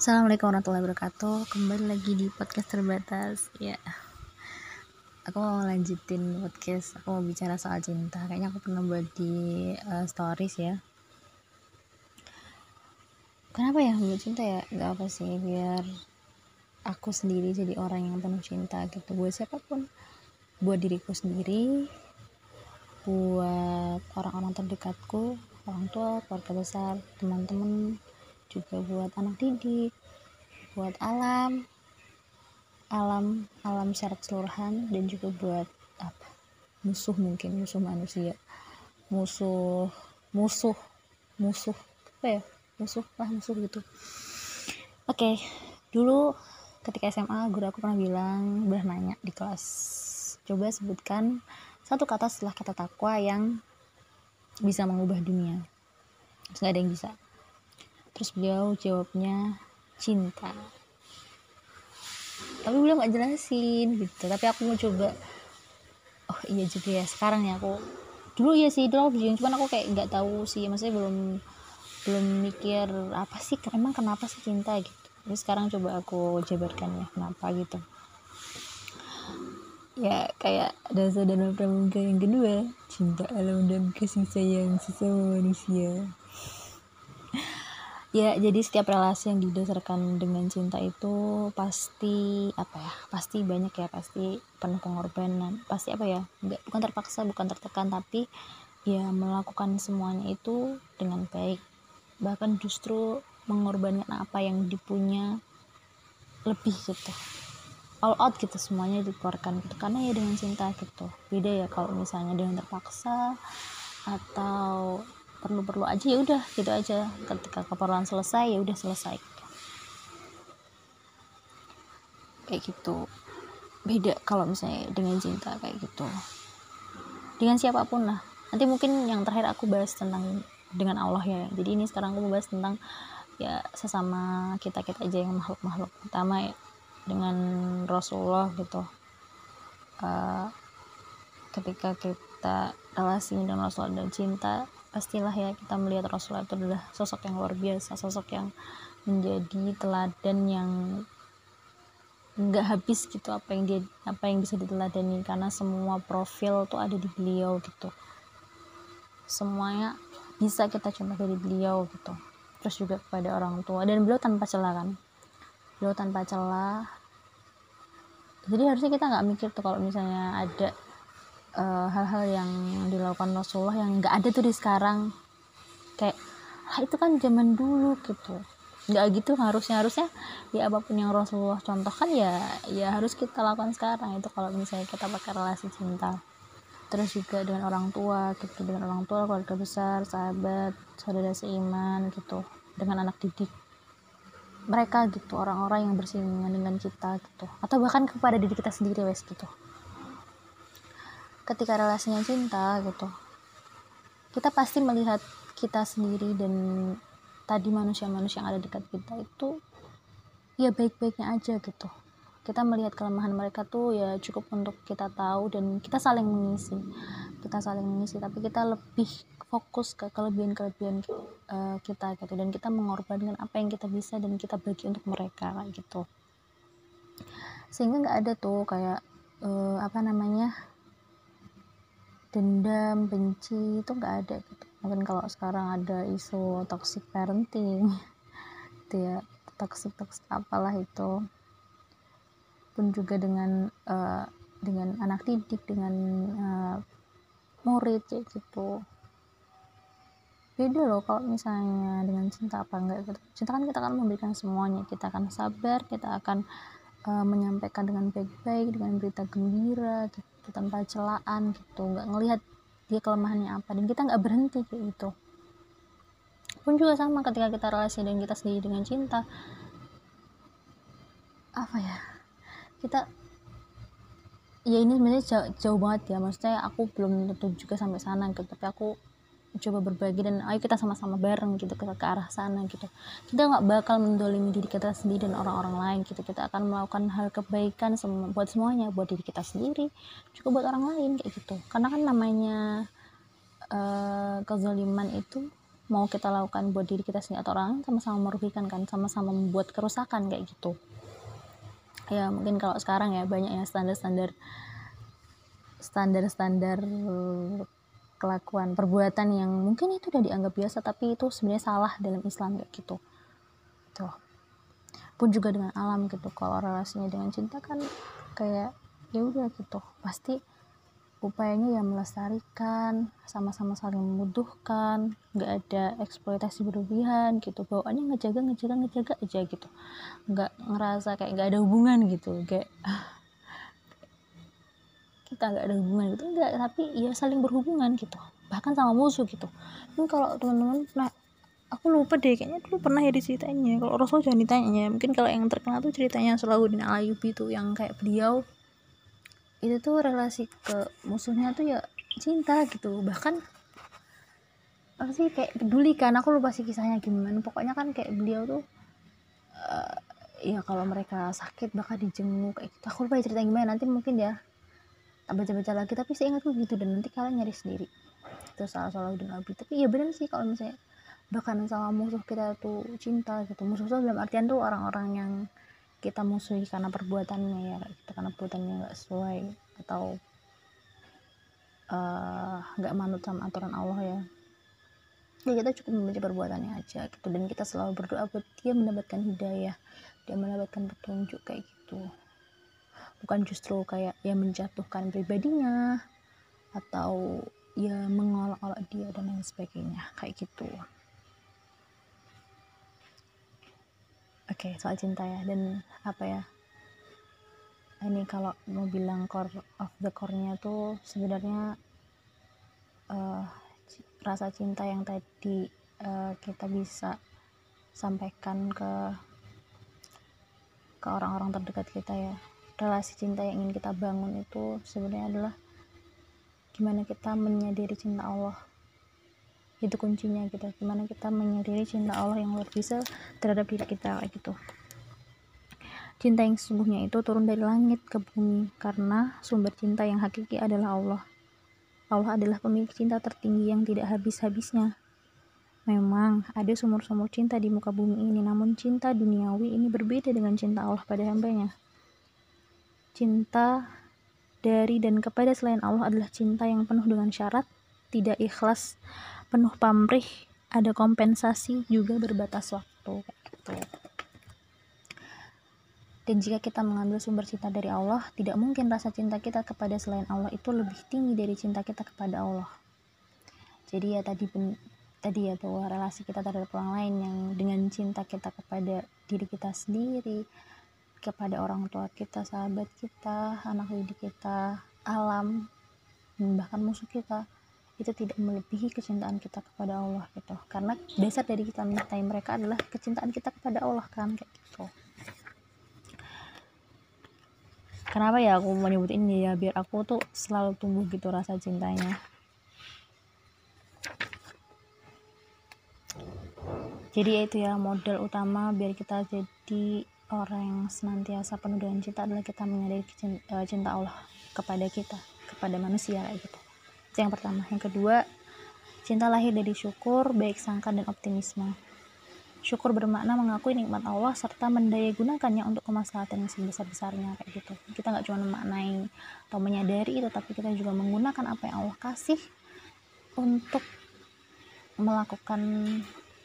Assalamualaikum warahmatullahi wabarakatuh. Kembali lagi di podcast terbatas. Ya. Aku mau lanjutin podcast. Aku mau bicara soal cinta. Kayaknya aku pernah buat di uh, stories ya. Kenapa ya buat cinta ya? Gak apa sih Biar aku sendiri jadi orang yang penuh cinta gitu. Buat siapa pun. Buat diriku sendiri. Buat orang-orang terdekatku. Orang tua, keluarga besar, teman-teman juga buat anak didik buat alam alam alam secara keseluruhan dan juga buat apa musuh mungkin musuh manusia. Musuh musuh musuh apa ya? Musuh lah musuh gitu. Oke okay. dulu ketika SMA guru aku pernah bilang udah nanya di kelas. Coba sebutkan satu kata setelah kata takwa yang bisa mengubah dunia. Terus gak ada yang bisa terus beliau jawabnya cinta. Tapi beliau nggak jelasin gitu. Tapi aku mau coba. Oh iya juga ya sekarang ya aku. Dulu ya sih dulu aku cuman aku kayak nggak tahu sih. Maksudnya belum belum mikir apa sih emang kenapa sih cinta gitu. Tapi sekarang coba aku jabarkan ya kenapa gitu. Ya kayak dasar dan pramuka yang kedua cinta alam dan kasih sayang sesama manusia ya jadi setiap relasi yang didasarkan dengan cinta itu pasti apa ya pasti banyak ya pasti penuh pengorbanan. Pasti apa ya nggak bukan terpaksa bukan tertekan tapi ya melakukan semuanya itu dengan baik. Bahkan justru mengorbankan apa yang dipunya lebih gitu. All out gitu semuanya dikeluarkan gitu. Karena ya dengan cinta gitu. Beda ya kalau misalnya dengan terpaksa atau perlu-perlu aja ya udah gitu aja. Ketika keperluan selesai ya udah selesai. Kayak gitu. Beda kalau misalnya dengan cinta kayak gitu. Dengan siapa pun lah. Nanti mungkin yang terakhir aku bahas tentang dengan Allah ya. Jadi ini sekarang aku bahas tentang ya sesama kita kita aja yang makhluk makhluk pertama ya. Dengan Rasulullah gitu. Uh, ketika kita relasi dengan Rasulullah dan cinta pastilah ya kita melihat Rasulullah itu adalah sosok yang luar biasa sosok yang menjadi teladan yang nggak habis gitu apa yang dia apa yang bisa diteladani karena semua profil tuh ada di beliau gitu. Semuanya bisa kita contoh dari beliau gitu. Terus juga kepada orang tua. Dan beliau tanpa celah kan? Beliau tanpa celah. Jadi harusnya kita nggak mikir tuh kalau misalnya ada hal-hal uh, yang dilakukan Rasulullah yang nggak ada tuh di sekarang. Kayak ah, itu kan zaman dulu gitu. Nggak gitu harusnya. Harusnya ya apa pun yang Rasulullah contohkan ya ya harus kita lakukan sekarang. Itu kalau misalnya kita pakai relasi cinta. Terus juga dengan orang tua gitu. Dengan orang tua keluarga besar sahabat saudara seiman gitu. Dengan anak didik. Mereka gitu orang-orang yang bersinggungan dengan kita gitu. Atau bahkan kepada diri kita sendiri wes gitu ketika relasinya cinta gitu kita pasti melihat kita sendiri dan tadi manusia-manusia yang ada dekat kita itu ya baik-baiknya aja gitu. Kita melihat kelemahan mereka tuh ya cukup untuk kita tahu dan kita saling mengisi kita saling mengisi tapi kita lebih fokus ke kelebihan-kelebihan uh, kita gitu. Dan kita mengorbankan apa yang kita bisa dan kita bagi untuk mereka kayak gitu. Sehingga nggak ada tuh kayak uh, apa namanya dendam benci itu nggak ada gitu. Mungkin kalau sekarang ada isu toxic parenting itu ya toxic toxic apalah itu. Pun juga dengan uh, dengan anak didik dengan uh, murid kayak gitu. Beda loh kalau misalnya dengan cinta apa enggak gitu. Cinta kan kita akan memberikan semuanya. Kita akan sabar kita akan uh, menyampaikan dengan baik-baik dengan berita gembira gitu gitu tanpa celaan gitu. Nggak ngelihat dia kelemahannya apa. Dan kita nggak berhenti kayak gitu. Pun juga sama ketika kita relasi dengan kita sendiri dengan cinta. Apa ya? Kita ya ini sebenarnya jauh, jauh banget ya. Maksudnya aku belum tentu juga sampai sana gitu. Tapi aku coba berbagi dan ayo kita sama-sama bareng gitu ke, ke arah sana gitu. Kita nggak bakal mendolimi diri kita sendiri dan orang-orang lain gitu. Kita akan melakukan hal kebaikan sem buat semuanya buat diri kita sendiri juga buat orang lain kayak gitu. Karena kan namanya uh, kezaliman itu mau kita lakukan buat diri kita sendiri atau orang sama-sama merugikan kan sama-sama membuat kerusakan kayak gitu. Ya mungkin kalau sekarang ya banyak yang standar-standar standar-standar kelakuan perbuatan yang mungkin itu udah dianggap biasa tapi itu sebenarnya salah dalam Islam kayak gitu. Tuh pun juga dengan alam gitu kalau relasinya dengan cinta kan kayak ya udah gitu. Pasti upayanya ya melestarikan sama-sama saling membutuhkan nggak ada eksploitasi berlebihan gitu. Bawaannya ngejaga ngejaga ngejaga aja gitu. Nggak ngerasa kayak nggak ada hubungan gitu kayak kita nggak ada hubungan gitu enggak tapi ya saling berhubungan gitu bahkan sama musuh gitu. Ini kalau teman-teman nah aku lupa deh kayaknya dulu pernah ya diceritanya kalau Rasul jangan ditanya mungkin kalau yang terkenal tuh ceritanya Salahuddin Alayubi tuh yang kayak beliau itu tuh relasi ke musuhnya tuh ya cinta gitu. Bahkan apa sih kayak peduli kan aku lupa sih kisahnya gimana. Pokoknya kan kayak beliau tuh uh, ya kalau mereka sakit bakal dijenguk kayak gitu. Aku lupa ya cerita gimana nanti mungkin ya baca-baca lagi tapi saya ingatku gitu dan nanti kalian nyari sendiri. Itu salah salah udah nabi tapi ya benar sih kalau misalnya bahkan sama musuh kita tuh cinta gitu. Musuh tuh dalam artian tuh orang-orang yang kita musuhi karena perbuatannya ya kita karena perbuatannya nggak sesuai atau eh, nggak uh, manut sama aturan Allah ya. Ya kita cukup membenci perbuatannya aja gitu. Dan kita selalu berdoa buat dia mendapatkan hidayah dia mendapatkan petunjuk kayak gitu bukan justru kayak ya menjatuhkan pribadinya atau ya mengolok-olok dia dan lain sebagainya kayak gitu Oke, okay, soal cinta ya dan apa ya? Ini kalau mau bilang core of the core-nya tuh sebenarnya uh, rasa cinta yang tadi uh, kita bisa sampaikan ke ke orang-orang terdekat kita ya. Relasi cinta yang ingin kita bangun itu sebenarnya adalah gimana kita menyadari cinta Allah. Itu kuncinya gitu. Gimana kita menyadari cinta Allah yang luar biasa terhadap diri kita kayak gitu. Cinta yang sesungguhnya itu turun dari langit ke bumi karena sumber cinta yang hakiki adalah Allah. Allah adalah pemilik cinta tertinggi yang tidak habis-habisnya. Memang ada sumur-sumur cinta di muka bumi ini, namun cinta duniawi ini berbeda dengan cinta Allah pada hambanya. Cinta dari dan kepada selain Allah adalah cinta yang penuh dengan syarat, tidak ikhlas, penuh pamrih ada kompensasi juga berbatas waktu gitu. Dan jika kita mengambil sumber cinta dari Allah tidak mungkin rasa cinta kita kepada selain Allah itu lebih tinggi dari cinta kita kepada Allah. Jadi ya tadi tadi ya bahwa relasi kita terhadap orang lain yang dengan cinta kita kepada diri kita sendiri kepada orang tua kita sahabat kita anak didik kita alam bahkan musuh kita itu tidak melebihi kecintaan kita kepada Allah gitu. Karena dasar dari kita mencintai mereka adalah kecintaan kita kepada Allah kan kayak gitu. Kenapa ya aku menyebut ini ya biar aku tuh selalu tumbuh gitu rasa cintanya. Jadi itu ya modal utama biar kita jadi orang yang senantiasa penuh dengan cinta adalah kita menyadari eh, cinta Allah kepada kita kepada manusia kayak gitu. Itu yang pertama. Yang kedua cinta lahir dari syukur baik sangka dan optimisme. Syukur bermakna mengakui nikmat Allah serta mendaya gunakannya untuk kemaslahatan yang sebesar-besarnya kayak gitu. Kita nggak cuma memaknai atau menyadari itu tapi kita juga menggunakan apa yang Allah kasih untuk melakukan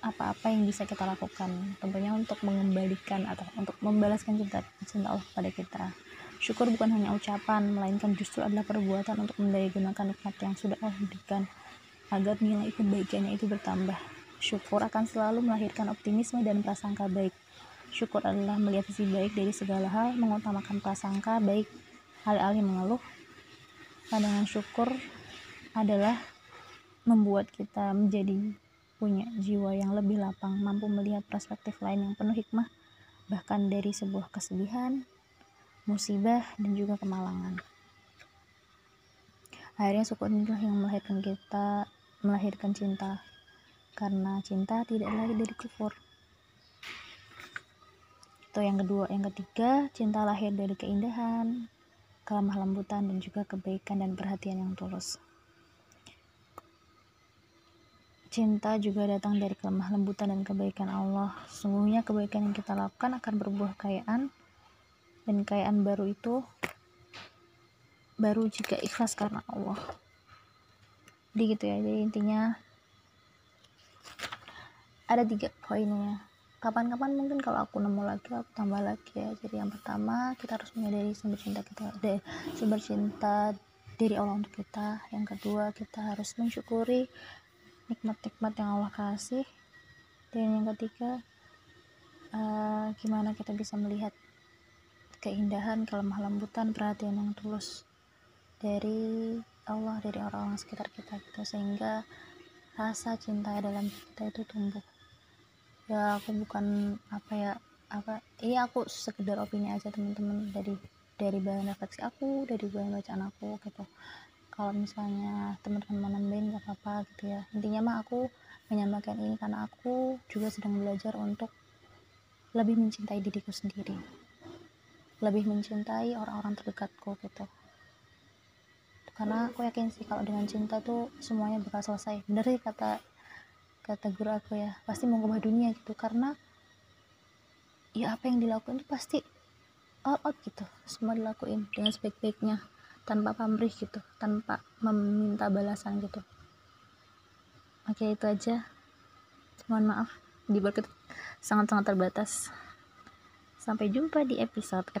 apa-apa yang bisa kita lakukan tentunya untuk mengembalikan atau untuk membalaskan cinta cinta Allah kepada kita Syukur bukan hanya ucapan, melainkan justru adalah perbuatan untuk mendayagunakan nikmat yang sudah Allah berikan agar nilai kebaikannya itu bertambah. Syukur akan selalu melahirkan optimisme dan prasangka baik. Syukur adalah melihat sisi baik dari segala hal, mengutamakan prasangka baik, alih-alih mengeluh. Pandangan syukur adalah membuat kita menjadi punya jiwa yang lebih lapang, mampu melihat perspektif lain yang penuh hikmah, bahkan dari sebuah kesedihan, musibah, dan juga kemalangan. Akhirnya syukur inilah yang melahirkan kita, melahirkan cinta. Karena cinta tidak lagi dari kufur. Itu yang kedua. Yang ketiga, cinta lahir dari keindahan, kelemah lembutan, dan juga kebaikan dan perhatian yang tulus. Cinta juga datang dari kelemah lembutan dan kebaikan Allah. Sungguhnya kebaikan yang kita lakukan akan berbuah kekayaan. Dan kekayaan baru itu baru jika ikhlas karena Allah. Jadi gitu ya. Jadi intinya ada tiga poinnya. Kapan-kapan mungkin kalau aku nemu lagi aku tambah lagi ya. Jadi yang pertama kita harus menyadari sumber cinta kita dari sumber cinta dari Allah untuk kita. Yang kedua kita harus mensyukuri nikmat-nikmat yang Allah kasih. Dan yang ketiga uh, gimana kita bisa melihat keindahan kelemah lembutan perhatian yang tulus dari Allah dari orang-orang sekitar kita gitu. Sehingga rasa cinta dalam kita itu tumbuh. Ya aku bukan apa ya apa iya aku sekedar opini aja teman-teman. Dari dari bahan refleksi aku dari bahan bacaan aku gitu kalau misalnya teman-teman mau nambahin gak apa-apa gitu ya. Intinya mah aku menyampaikan ini karena aku juga sedang belajar untuk lebih mencintai diriku sendiri. Lebih mencintai orang-orang terdekatku gitu. Karena aku yakin sih kalau dengan cinta tuh semuanya bakal selesai. Bener sih kata kata guru aku ya. Pasti mengubah dunia gitu. Karena ya apa yang dilakukan itu pasti all out gitu. Semua dilakuin dengan sebaik-baiknya tanpa pamrih gitu tanpa meminta balasan gitu. Oke itu aja. Mohon maaf di sangat-sangat terbatas. Sampai jumpa di episode